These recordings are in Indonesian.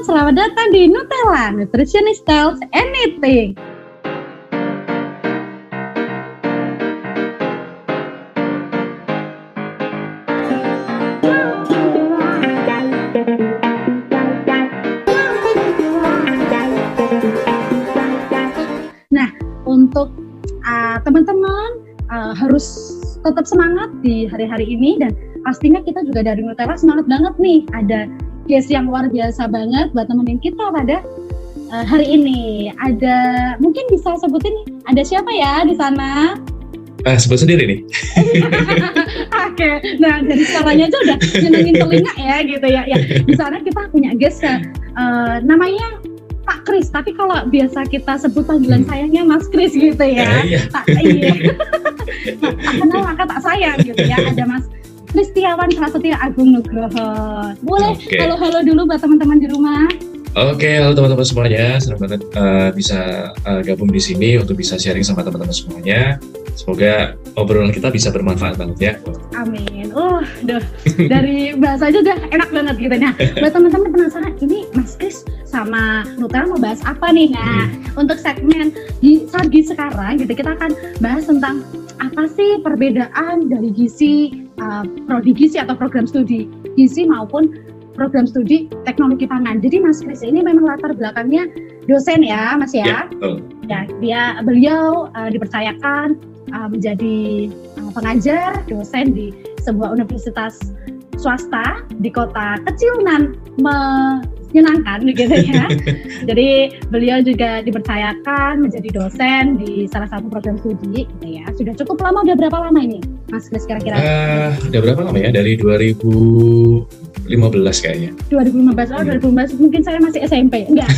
selamat datang di Nutella, Nutritionist Tells Anything. Nah, untuk uh, teman-teman uh, harus tetap semangat di hari-hari ini dan pastinya kita juga dari Nutella semangat banget nih ada guest yang luar biasa banget buat temenin kita pada uh, hari ini. Ada mungkin bisa sebutin ada siapa ya di sana? Ah, sebut sendiri nih. Oke, okay. nah dari suaranya aja udah nyenengin telinga ya gitu ya. Ya di sana kita punya guest uh, namanya Pak Kris, tapi kalau biasa kita sebut panggilan hmm. sayangnya Mas Kris gitu ya. Eh, iya. Tak, iya. nah, tak kenal maka tak sayang gitu ya. Ada Mas Kristiawan Prasetya Agung Nugroho. Boleh okay. halo-halo dulu buat teman-teman di rumah. Oke, okay, halo teman-teman semuanya. Senang banget uh, bisa uh, gabung di sini untuk bisa sharing sama teman-teman semuanya. Semoga obrolan kita bisa bermanfaat banget ya. Amin. Uh, duh, dari bahasa aja udah enak banget gitu. Nah, buat teman-teman penasaran, ini Mas Kris sama Nutella mau bahas apa nih? Nah, hmm. untuk segmen di Sargi sekarang gitu, kita akan bahas tentang apa sih perbedaan dari gizi, uh, prodi gizi atau program studi gizi maupun program studi teknologi pangan. Jadi Mas Kris ini memang latar belakangnya dosen ya, Mas ya. Ya, ya dia beliau uh, dipercayakan uh, menjadi uh, pengajar dosen di sebuah universitas swasta di kota kecil nan menyenangkan gitu ya. Jadi beliau juga dipercayakan menjadi dosen di salah satu program studi gitu ya. Sudah cukup lama udah berapa lama ini Mas Kris kira-kira? Uh, udah berapa lama ya? Dari 2000 2015 kayaknya. 2015, oh 2015 mungkin saya masih SMP, enggak?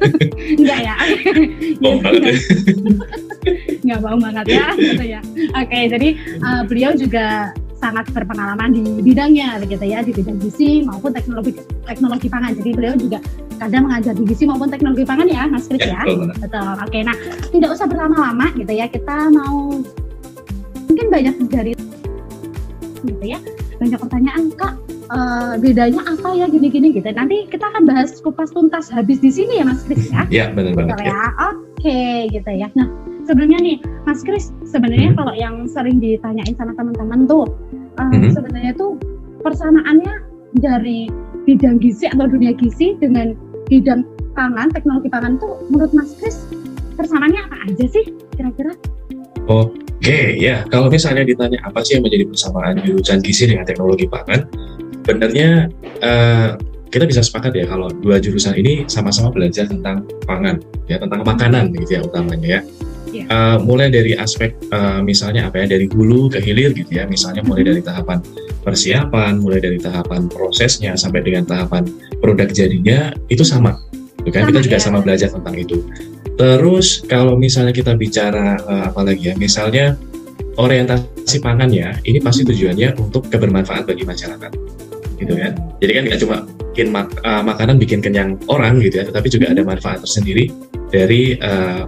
enggak ya? Bohong banget ya? enggak bohong banget ya, gitu ya. Oke, okay, jadi uh, beliau juga sangat berpengalaman di bidangnya gitu ya di bidang gizi maupun teknologi teknologi pangan jadi beliau juga kadang mengajar di gizi maupun teknologi pangan ya Mas Kris ya, ya. betul oke nah tidak usah berlama-lama gitu ya kita mau mungkin banyak dari gitu ya banyak pertanyaan kak uh, bedanya apa ya gini-gini gitu. Nanti kita akan bahas kupas tuntas habis di sini ya Mas Kris ya. Iya benar banget. ya. ya. Oke okay, gitu ya. Nah sebenarnya nih Mas Kris sebenarnya hmm. kalau yang sering ditanyain sama teman-teman tuh uh, hmm. sebenarnya tuh persamaannya dari bidang gizi atau dunia gizi dengan bidang pangan teknologi pangan tuh menurut Mas Kris persamaannya apa aja sih kira-kira? Oke okay, ya kalau misalnya ditanya apa sih yang menjadi persamaan jurusan gizi dengan teknologi pangan, sebenarnya uh, kita bisa sepakat ya kalau dua jurusan ini sama-sama belajar tentang pangan ya tentang makanan gitu ya utamanya ya. Yeah. Uh, mulai dari aspek uh, misalnya apa ya dari hulu ke hilir gitu ya misalnya mulai dari tahapan persiapan mulai dari tahapan prosesnya sampai dengan tahapan produk jadinya itu sama gitu kan kita juga ya. sama belajar tentang itu terus kalau misalnya kita bicara uh, apa lagi ya misalnya orientasi pangan ya ini pasti tujuannya untuk kebermanfaat bagi masyarakat gitu kan. Jadi kan nggak cuma bikin mak uh, makanan bikin kenyang orang gitu ya, tetapi juga ada manfaat tersendiri dari uh,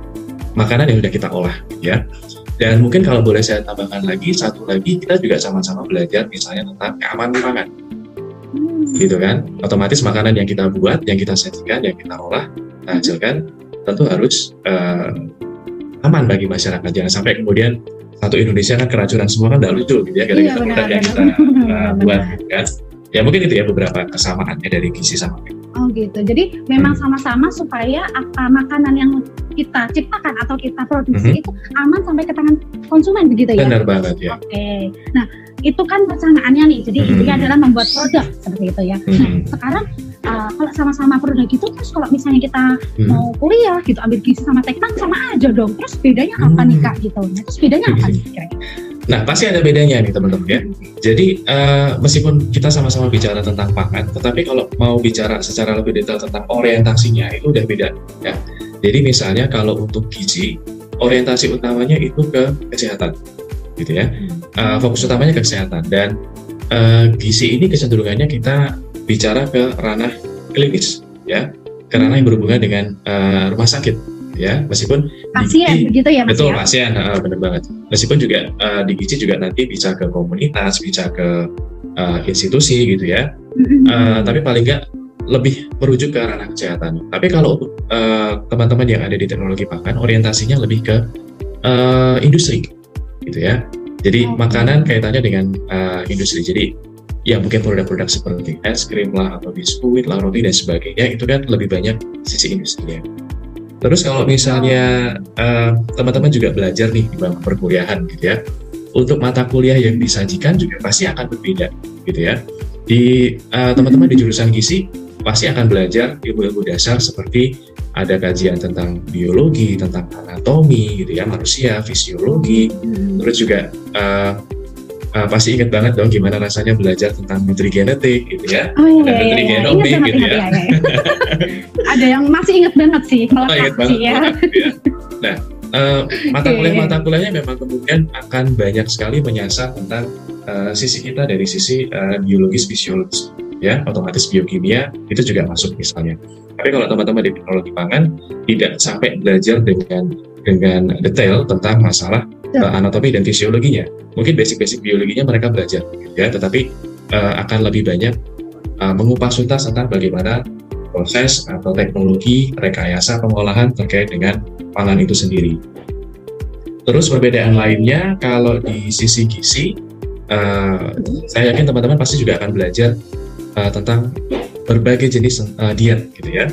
makanan yang sudah kita olah ya. Dan mungkin kalau boleh saya tambahkan lagi satu lagi kita juga sama-sama belajar misalnya tentang keamanan pangan. Hmm. Gitu kan. Otomatis makanan yang kita buat, yang kita sajikan, yang kita olah, kita hasilkan tentu harus uh, aman bagi masyarakat. Jangan sampai kemudian satu Indonesia kan keracunan semua kan tidak lucu gitu ya gara-gara iya, produk yang kita uh, buat kan ya mungkin itu ya beberapa kesamaannya dari gizi sama Oh gitu. Jadi memang sama-sama supaya apa makanan yang kita ciptakan atau kita produksi hmm. itu aman sampai ke tangan konsumen begitu ya. Benar banget ya. Oke. Okay. Nah, itu kan perencanaannya nih. Jadi hmm. intinya adalah membuat produk seperti itu ya. Hmm. Nah, sekarang uh, kalau sama-sama produk gitu terus kalau misalnya kita hmm. mau kuliah gitu ambil gizi sama teknik sama aja dong. Terus bedanya apa hmm. nih Kak gitu. Nah, terus bedanya apa nih kira-kira? Nah, pasti ada bedanya nih teman-teman ya. Jadi uh, meskipun kita sama-sama bicara tentang pangan, tetapi kalau mau bicara secara lebih detail tentang orientasinya itu udah beda ya. Jadi misalnya kalau untuk gizi, orientasi utamanya itu ke kesehatan, gitu ya. Uh, fokus utamanya ke kesehatan dan uh, gizi ini kecenderungannya kita bicara ke ranah klinis, ya, ke ranah yang berhubungan dengan uh, rumah sakit ya meskipun pasien begitu ya mas betul ya? pasien benar banget meskipun juga uh, di gizi juga nanti bisa ke komunitas bisa ke uh, institusi gitu ya mm-hmm. uh, tapi paling nggak lebih merujuk ke ranah kesehatan. Tapi kalau uh, teman-teman yang ada di teknologi pangan, orientasinya lebih ke uh, industri, gitu ya. Jadi okay. makanan kaitannya dengan uh, industri. Jadi ya mungkin produk-produk seperti es krim lah atau biskuit lah, roti dan sebagainya itu kan lebih banyak sisi industrinya. Terus kalau misalnya teman-teman uh, juga belajar nih di bangku perkuliahan gitu ya, untuk mata kuliah yang disajikan juga pasti akan berbeda gitu ya. Di uh, teman-teman di jurusan gizi pasti akan belajar ilmu-ilmu dasar seperti ada kajian tentang biologi, tentang anatomi gitu ya manusia, fisiologi, hmm. terus juga uh, uh, pasti ingat banget dong gimana rasanya belajar tentang nutrigenetik gitu ya. Oh iya, iya, iya. nutrigenomik gitu ya. ya. Ada yang masih ingat banget sih, oh, ingat banget, ya. gitu ya. Nah, uh, mata kuliah mata kuliahnya memang kemudian akan banyak sekali menyasar tentang uh, sisi kita dari sisi uh, biologis fisiologis ya otomatis biokimia itu juga masuk misalnya tapi kalau teman-teman di teknologi pangan tidak sampai belajar dengan dengan detail tentang masalah uh, anatomi dan fisiologinya. Mungkin basic-basic biologinya mereka belajar, ya, tetapi uh, akan lebih banyak uh, mengupas tuntas tentang bagaimana proses atau teknologi rekayasa pengolahan terkait dengan pangan itu sendiri. Terus perbedaan lainnya kalau di sisi gizi, uh, saya yakin teman-teman pasti juga akan belajar uh, tentang berbagai jenis uh, diet, gitu ya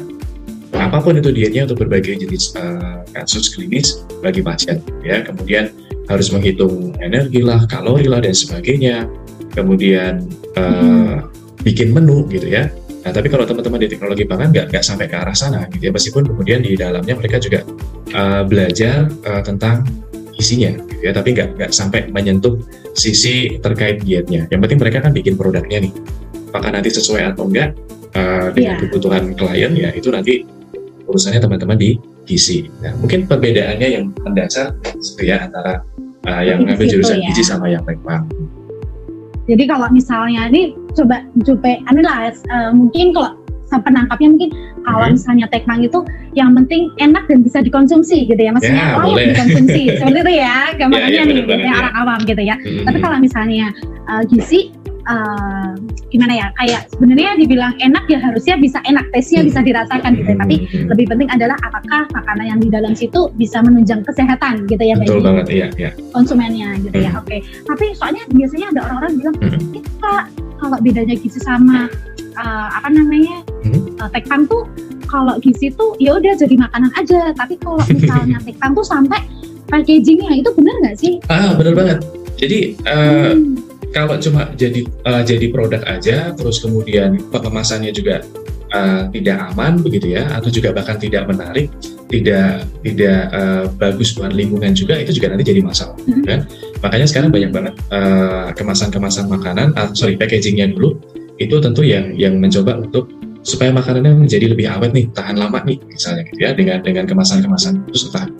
apa pun itu dietnya untuk berbagai jenis uh, kasus klinis bagi pasien ya kemudian harus menghitung energi lah kalori lah dan sebagainya. Kemudian uh, bikin menu gitu ya. Nah tapi kalau teman-teman di teknologi pangan nggak nggak sampai ke arah sana gitu ya. Meskipun kemudian di dalamnya mereka juga uh, belajar uh, tentang isinya gitu ya. Tapi nggak nggak sampai menyentuh sisi terkait dietnya. Yang penting mereka kan bikin produknya nih. Apakah nanti sesuai atau enggak uh, dengan yeah. kebutuhan klien ya itu nanti urusannya teman-teman di gizi. Nah, mungkin perbedaannya yang mendasar gitu ya antara uh, yang ngambil jurusan ya. gizi sama yang teknik. Jadi kalau misalnya ini coba coba anilah uh, mungkin kalau penangkapnya mungkin kalau hmm. misalnya tekmang itu yang penting enak dan bisa dikonsumsi gitu ya maksudnya ya, layak dikonsumsi seperti itu ya gambarnya ya, ya, nih gitu ya, orang awam gitu ya hmm. tapi kalau misalnya uh, gizi uh, gimana ya kayak sebenarnya dibilang enak ya harusnya bisa enak tesnya bisa dirasakan gitu ya. tapi lebih penting adalah apakah makanan yang di dalam situ bisa menunjang kesehatan gitu ya betul banget iya, iya. konsumennya gitu ya hmm. oke okay. tapi soalnya biasanya ada orang-orang bilang hmm. kita kalau bedanya gizi sama uh, apa namanya hmm. uh, tekpan tuh kalau gizi tuh ya udah jadi makanan aja tapi kalau misalnya tekpan tuh sampai packagingnya itu benar nggak sih ah benar banget jadi uh, hmm kalau cuma jadi uh, jadi produk aja terus kemudian pengemasannya juga uh, tidak aman begitu ya atau juga bahkan tidak menarik tidak tidak uh, bagus buat lingkungan juga itu juga nanti jadi masalah mm-hmm. kan makanya sekarang banyak banget uh, kemasan-kemasan makanan uh, sorry packagingnya dulu itu tentu yang yang mencoba untuk supaya makanannya menjadi lebih awet nih tahan lama nih misalnya gitu ya dengan dengan kemasan-kemasan itu tahan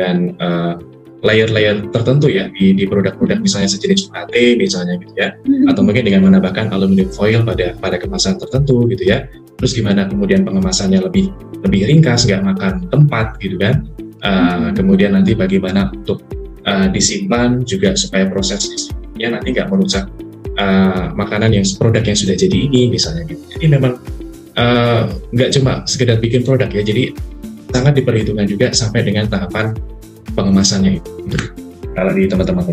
dan uh, layer-layer tertentu ya di, di produk-produk misalnya sejenis UHT misalnya gitu ya. Mm-hmm. atau mungkin dengan menambahkan aluminium foil pada pada kemasan tertentu gitu ya. Terus gimana kemudian pengemasannya lebih lebih ringkas nggak makan tempat gitu kan. Uh, kemudian nanti bagaimana untuk uh, disimpan juga supaya prosesnya nanti nggak merusak uh, makanan yang produk yang sudah jadi ini misalnya gitu. Jadi memang nggak uh, cuma sekedar bikin produk ya. Jadi sangat diperhitungkan juga sampai dengan tahapan pengemasannya itu kalau di teman-teman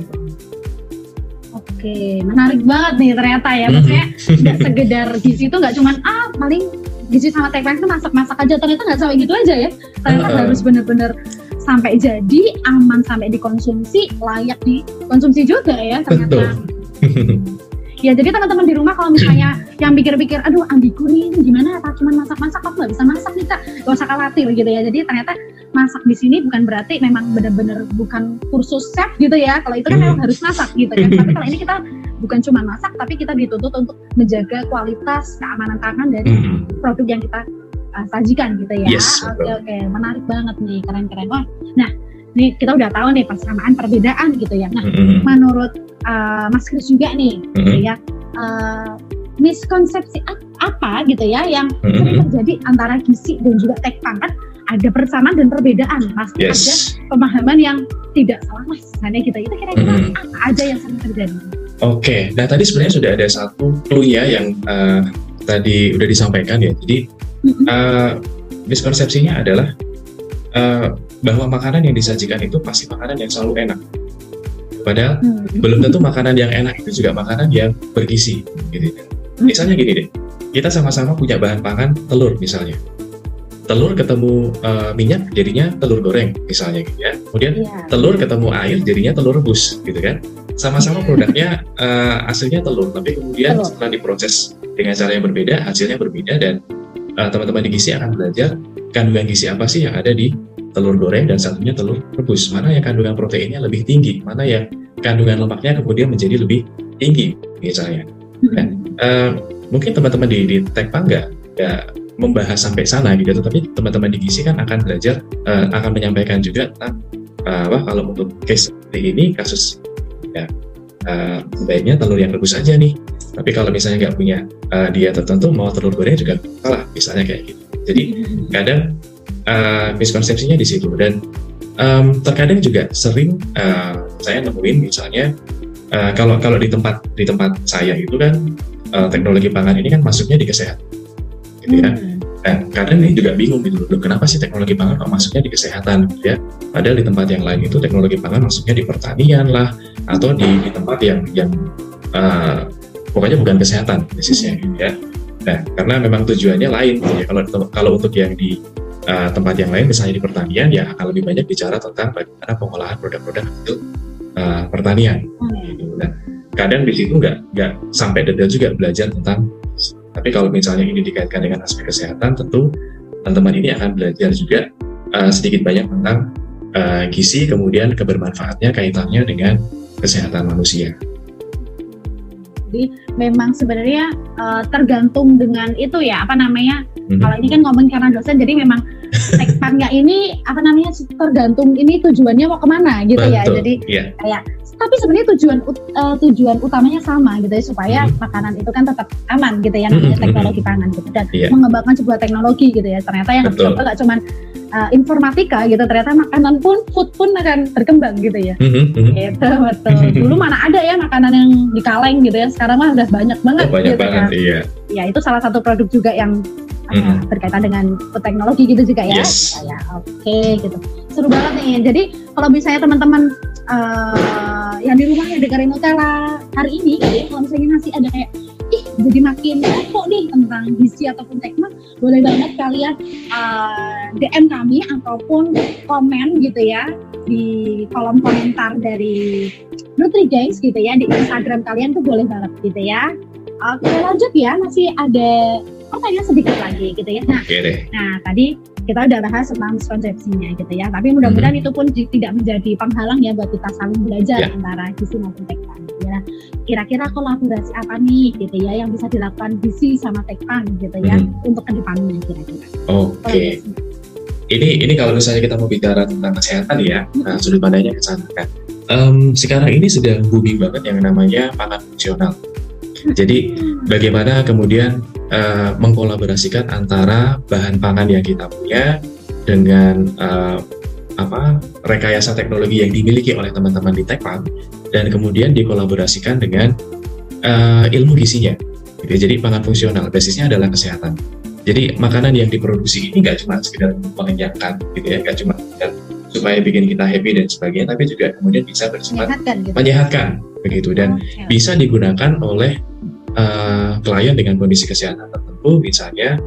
Oke, menarik banget nih ternyata ya. Maksudnya nggak sekedar gizi itu nggak cuman ah paling gizi sama teknik itu masak-masak aja. Ternyata nggak sampai gitu aja ya. Ternyata uh, harus bener-bener sampai jadi aman sampai dikonsumsi layak dikonsumsi juga ya ternyata. Betul. ya jadi teman-teman di rumah kalau misalnya yang pikir-pikir aduh ambiku nih gimana apa cuma masak-masak aku nggak bisa masak nih kak gak usah khawatir gitu ya jadi ternyata masak di sini bukan berarti memang benar-benar bukan kursus chef gitu ya kalau itu kan memang harus masak gitu kan tapi kalau ini kita bukan cuma masak tapi kita dituntut untuk menjaga kualitas keamanan tangan dari produk yang kita uh, sajikan gitu ya yes, oke oke okay. menarik banget nih keren-keren wah nah ini kita udah tahu nih persamaan perbedaan gitu ya nah mm-hmm. menurut uh, Mas Kris juga nih mm-hmm. gitu ya uh, miskonsepsi apa gitu ya yang mm-hmm. sering terjadi antara gizi dan juga tek pangkat ada persamaan dan perbedaan pasti yes. ada pemahaman yang tidak salah misalnya kita itu kira-kira mm-hmm. apa aja yang sering terjadi Oke, okay. nah tadi sebenarnya sudah ada satu clue ya yang uh, tadi udah disampaikan ya. Jadi uh, miskonsepsinya adalah uh, bahwa makanan yang disajikan itu pasti makanan yang selalu enak. Padahal hmm. belum tentu makanan yang enak itu juga makanan yang bergizi. Gitu. Hmm. Misalnya gini deh, kita sama-sama punya bahan pangan telur misalnya. Telur ketemu uh, minyak jadinya telur goreng misalnya gitu ya. Kemudian yeah. telur ketemu air jadinya telur rebus gitu kan. Sama-sama produknya uh, hasilnya telur, tapi kemudian telur. setelah diproses dengan cara yang berbeda, hasilnya berbeda dan uh, teman-teman di gizi akan belajar kandungan gizi apa sih yang ada di telur goreng dan satunya telur rebus. Mana yang kandungan proteinnya lebih tinggi, mana yang kandungan lemaknya kemudian menjadi lebih tinggi misalnya. Dan uh, mungkin teman-teman di, di Tekpang nggak nggak membahas sampai sana gitu, tapi teman-teman di gizi kan akan belajar uh, akan menyampaikan juga tentang uh, apa kalau untuk case seperti ini kasus ya uh, sebaiknya telur yang rebus aja nih. Tapi kalau misalnya nggak punya uh, dia tertentu mau telur goreng juga salah, misalnya kayak gitu. Jadi kadang uh, miskonsepsinya di situ dan um, terkadang juga sering uh, saya nemuin misalnya uh, kalau kalau di tempat di tempat saya itu kan uh, teknologi pangan ini kan masuknya di kesehatan gitu ya hmm. Dan kadang ini juga bingung gitu loh. Kenapa sih teknologi pangan kok masuknya di kesehatan gitu ya? Padahal di tempat yang lain itu teknologi pangan masuknya di pertanian lah atau di, di tempat yang yang uh, pokoknya bukan kesehatan bisnisnya gitu ya. Nah karena memang tujuannya lain gitu ya. Kalau kalau untuk yang di uh, tempat yang lain misalnya di pertanian ya akan lebih banyak bicara tentang bagaimana pengolahan produk-produk hasil uh, pertanian. Gitu. Nah, kadang di situ nggak nggak sampai detail juga belajar tentang tapi kalau misalnya ini dikaitkan dengan aspek kesehatan tentu teman-teman ini akan belajar juga uh, sedikit banyak tentang uh, gizi kemudian kebermanfaatnya kaitannya dengan kesehatan manusia. Jadi memang sebenarnya uh, tergantung dengan itu ya apa namanya. Mm-hmm. Kalau ini kan ngomong karena dosen, jadi memang tekpannya ini apa namanya tergantung ini tujuannya mau ke mana gitu ya. Betul, ya. Jadi yeah. kayak tapi sebenarnya tujuan uh, tujuan utamanya sama gitu ya supaya mm-hmm. makanan itu kan tetap aman gitu ya namanya mm-hmm. teknologi pangan gitu dan yeah. mengembangkan sebuah teknologi gitu ya ternyata yang coba gak cuman uh, informatika gitu ternyata makanan pun food pun akan berkembang gitu ya mm-hmm. gitu betul dulu mana ada ya makanan yang di kaleng gitu ya sekarang mah udah banyak banget oh, banyak gitu banget kan. iya ya itu salah satu produk juga yang mm-hmm. berkaitan dengan teknologi gitu juga ya yes. ya oke okay, gitu seru banget nih jadi kalau misalnya teman-teman uh, yang di rumah ya dengerin Nutella hari ini gitu ya kalau misalnya masih ada kayak ih jadi makin kok nih tentang gizi ataupun teknik boleh banget kalian uh, eh, DM kami ataupun komen gitu ya di kolom komentar dari Nutri Guys gitu ya di Instagram kalian tuh boleh banget gitu ya Oke lanjut ya masih ada pertanyaan sedikit lagi gitu ya. Nah, okay deh. nah tadi kita udah bahas tentang miskonsepsinya gitu ya. Tapi mudah-mudahan hmm. itu pun tidak menjadi penghalang ya buat kita saling belajar yeah. antara gizi maupun tekpan. Ya. Kira-kira kolaborasi apa nih gitu ya yang bisa dilakukan gizi sama tekpan gitu ya hmm. untuk ke depannya kira-kira. Oke. Okay. Ini ini kalau misalnya kita mau bicara tentang kesehatan ya, hmm. nah, sudut pandangnya ke sana kan. Um, sekarang ini sedang booming banget yang namanya pangan fungsional. Jadi bagaimana kemudian uh, mengkolaborasikan antara bahan pangan yang kita punya dengan uh, apa rekayasa teknologi yang dimiliki oleh teman-teman di Tekpan dan kemudian dikolaborasikan dengan uh, ilmu gizinya. Gitu. Jadi pangan fungsional basisnya adalah kesehatan. Jadi makanan yang diproduksi ini nggak cuma sekedar mengenyangkan, gitu ya, nggak cuma supaya bikin kita happy dan sebagainya, tapi juga kemudian bisa bersifat menyehatkan, gitu. menyehatkan begitu dan okay. bisa digunakan oleh uh, klien dengan kondisi kesehatan tertentu misalnya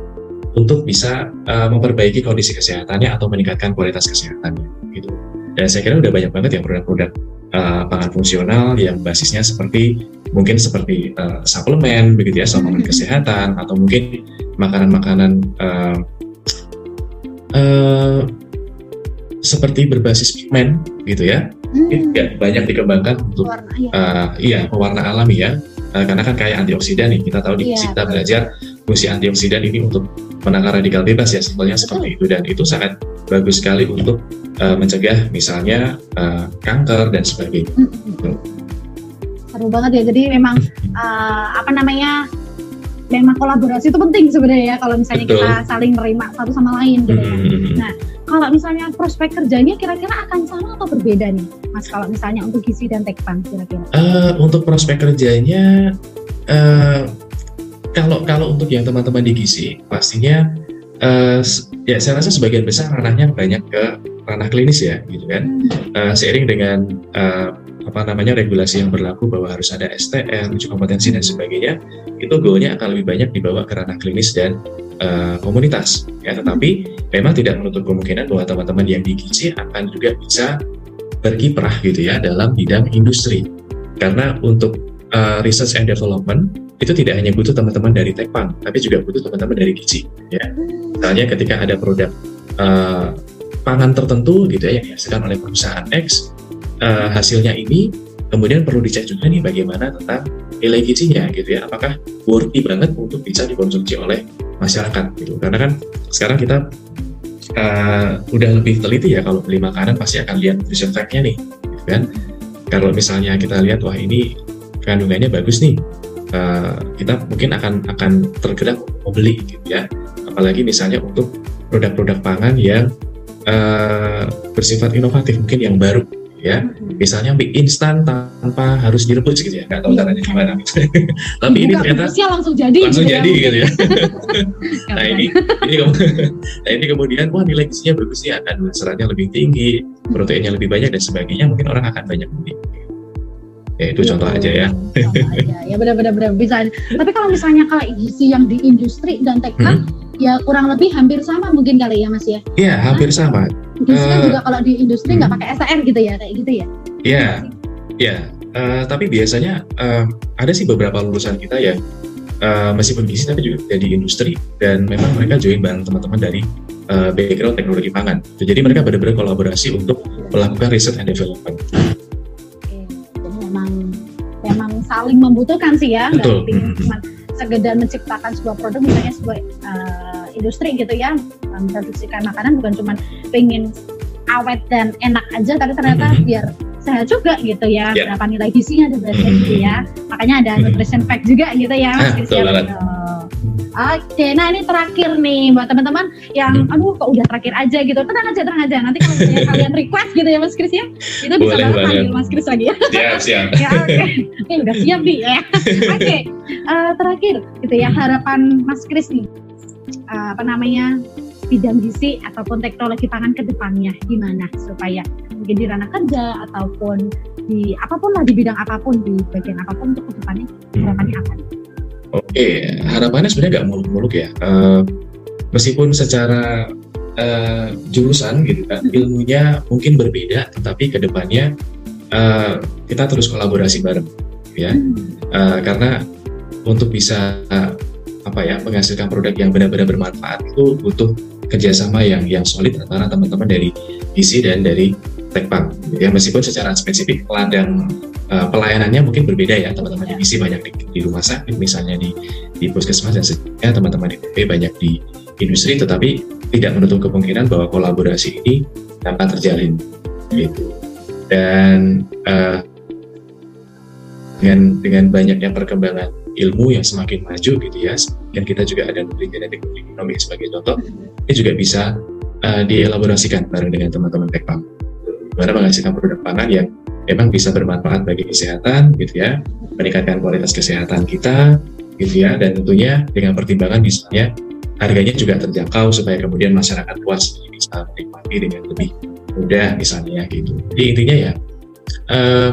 untuk bisa uh, memperbaiki kondisi kesehatannya atau meningkatkan kualitas kesehatannya gitu. Dan saya kira udah banyak banget yang produk-produk uh, pangan fungsional yang basisnya seperti mungkin seperti uh, suplemen begitu ya suplemen mm-hmm. kesehatan atau mungkin makanan-makanan uh, uh, seperti berbasis pigmen gitu ya. Hmm. Ya, banyak dikembangkan untuk Warna, iya. Uh, iya pewarna alami ya uh, karena kan kayak antioksidan nih kita tahu di yeah. kita belajar fungsi antioksidan ini untuk menangkal radikal bebas ya simpelnya seperti itu dan itu sangat bagus sekali untuk uh, mencegah misalnya uh, kanker dan sebagainya. Mm -hmm. Seru banget ya jadi memang uh, apa namanya memang kolaborasi itu penting sebenarnya ya kalau misalnya Betul. kita saling menerima satu sama lain gitu ya. Hmm. Nah, kalau misalnya prospek kerjanya kira-kira akan sama atau berbeda nih, Mas? Kalau misalnya untuk gizi dan tekpan kira-kira? Uh, untuk prospek kerjanya uh, kalau kalau untuk yang teman-teman di gizi pastinya uh, ya saya rasa sebagian besar ranahnya banyak ke ranah klinis ya gitu kan uh, seiring dengan uh, apa namanya regulasi yang berlaku bahwa harus ada STR, uji kompetensi dan sebagainya, itu goalnya akan lebih banyak dibawa ke ranah klinis dan uh, komunitas. Ya, tetapi memang tidak menutup kemungkinan bahwa teman-teman yang di gizi akan juga bisa berkiprah gitu ya dalam bidang industri. Karena untuk uh, research and development itu tidak hanya butuh teman-teman dari Tekpang, tapi juga butuh teman-teman dari gizi. Ya, misalnya ketika ada produk uh, pangan tertentu gitu ya yang dihasilkan oleh perusahaan X uh, hasilnya ini kemudian perlu dicek juga nih bagaimana tentang nilai gizinya gitu ya. Apakah worthy banget untuk bisa dikonsumsi oleh masyarakat gitu. Karena kan sekarang kita uh, udah lebih teliti ya kalau beli makanan pasti akan lihat nutrition fact-nya nih gitu kan. Kalau misalnya kita lihat wah ini kandungannya bagus nih uh, kita mungkin akan akan tergerak mau beli gitu ya. Apalagi misalnya untuk produk-produk pangan yang uh, bersifat inovatif mungkin yang baru ya. Misalnya mie instan tanpa harus direbus gitu ya nggak tahu caranya gimana. Tapi ini ternyata langsung jadi langsung gitu ya, jadi ya, gitu ya. Nah ini ini nah ini kemudian wah nilai gizinya bagus ya akan seratnya lebih tinggi proteinnya lebih banyak dan sebagainya mungkin orang akan banyak beli. Ya itu contoh aja ya. Ya benar-benar bisa. Tapi kalau misalnya kalau gizi yang di industri dan teknik hmm? Ya kurang lebih hampir sama mungkin kali ya mas ya. Iya hampir sama. Gizi uh, juga kalau di industri nggak hmm. pakai STR gitu ya kayak gitu ya? Iya iya uh, tapi biasanya uh, ada sih beberapa lulusan kita ya uh, meskipun gizi tapi juga dari industri. Dan memang mereka join bareng teman-teman dari uh, background teknologi pangan. Jadi mereka benar-benar kolaborasi untuk melakukan riset and development. Jadi memang memang saling membutuhkan sih ya betul sekedar menciptakan sebuah produk misalnya sebuah uh, industri gitu ya memproduksikan makanan bukan cuma pengen awet dan enak aja tapi ternyata mm -hmm. biar sehat juga gitu ya yeah. berapa nilai gizinya mm -hmm. gitu ya makanya ada nutrition fact juga gitu ya mas Oke, nah ini terakhir nih buat teman-teman yang hmm. aduh kok udah terakhir aja gitu. Tenang aja, tenang aja. Nanti kalau misalnya kalian request gitu ya Mas Kris ya, itu bisa banget panggil Mas Kris lagi ya. Siap, siap. ya, oke. Okay. Oke, udah siap nih ya. oke, okay. uh, eh, terakhir gitu ya harapan Mas Kris nih. Uh, apa namanya bidang gizi ataupun teknologi pangan ke depannya gimana supaya mungkin di ranah kerja ataupun di apa pun lah di bidang apa pun di bagian apa pun untuk ke depannya harapannya apa Oke, harapannya sebenarnya nggak muluk-muluk ya. Uh, meskipun secara uh, jurusan gitu kan, ilmunya mungkin berbeda, tetapi ke depannya uh, kita terus kolaborasi bareng, ya. Uh, karena untuk bisa uh, apa ya menghasilkan produk yang benar-benar bermanfaat itu butuh kerjasama yang yang solid antara teman-teman dari gizi dan dari Tekpang. Ya. Meskipun secara spesifik ladang uh, pelayanannya mungkin berbeda ya. Teman-teman di divisi banyak di, di rumah sakit misalnya di di puskesmas dan sebagainya teman-teman di PP banyak di industri tetapi tidak menutup kemungkinan bahwa kolaborasi ini dapat terjalin gitu. Dan uh, dengan dengan banyaknya perkembangan ilmu yang semakin maju gitu ya dan kita juga ada nutri genetik ekonomi sebagai contoh ini juga bisa uh, dielaborasikan bareng dengan teman-teman Tekpam bagaimana menghasilkan produk pangan yang memang bisa bermanfaat bagi kesehatan gitu ya. Meningkatkan kualitas kesehatan kita gitu ya. Dan tentunya dengan pertimbangan misalnya harganya juga terjangkau supaya kemudian masyarakat luas bisa menikmati dengan lebih mudah misalnya gitu. Jadi intinya ya uh,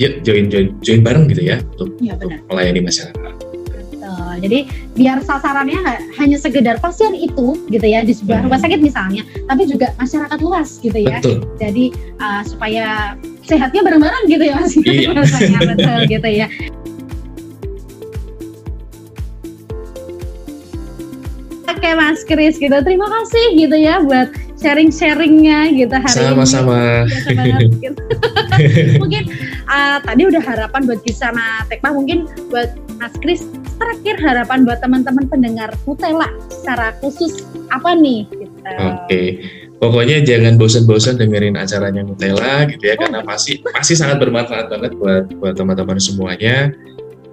ya join join join bareng gitu ya untuk, ya, untuk melayani masyarakat jadi biar sasarannya hanya sekedar pasien itu gitu ya di sebuah rumah sakit misalnya, tapi juga masyarakat luas gitu ya. Betul. Jadi uh, supaya sehatnya bareng-bareng gitu ya mas. Iya. betul gitu ya. Oke Mas Kris gitu, terima kasih gitu ya buat sharing-sharingnya gitu hari Sama-sama. ini. Gitu. mungkin uh, tadi udah harapan buat Kisana Tekma, mungkin buat Mas Kris terakhir harapan buat teman-teman pendengar Nutella secara khusus apa nih? Gitu. Oke. Okay. Pokoknya jangan bosan-bosan dengerin acaranya Nutella gitu ya, karena pasti pasti sangat bermanfaat banget buat buat teman-teman semuanya.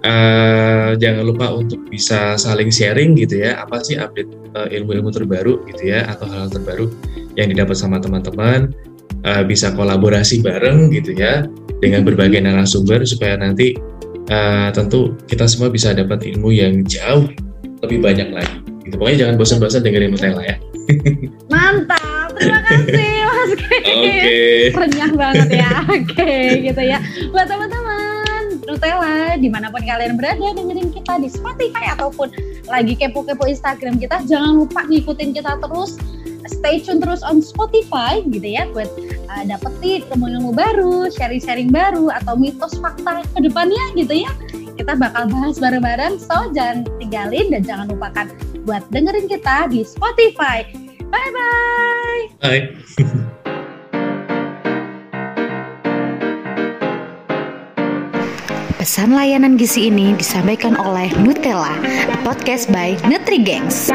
Uh, jangan lupa untuk bisa saling sharing gitu ya, apa sih update uh, ilmu-ilmu terbaru gitu ya, atau hal, -hal terbaru yang didapat sama teman-teman. Uh, bisa kolaborasi bareng gitu ya, dengan berbagai narasumber supaya nanti uh, tentu kita semua bisa dapat ilmu yang jauh lebih banyak lagi. Gitu. Pokoknya jangan bosan-bosan dengerin Nutella ya. Mantap, terima kasih Mas Oke. Okay. Renyah banget ya. Oke, okay, gitu ya. Buat teman-teman Nutella, di mana pun kalian berada dengerin kita di Spotify ataupun lagi kepo-kepo Instagram kita, jangan lupa ngikutin kita terus stay tune terus on Spotify gitu ya buat uh, dapetin ilmu-ilmu baru, sharing-sharing baru atau mitos fakta ke depannya gitu ya. Kita bakal bahas bareng-bareng, so jangan tinggalin dan jangan lupakan buat dengerin kita di Spotify. Bye-bye! Bye! Pesan layanan gizi ini disampaikan oleh Nutella, podcast by Nutri Gangs.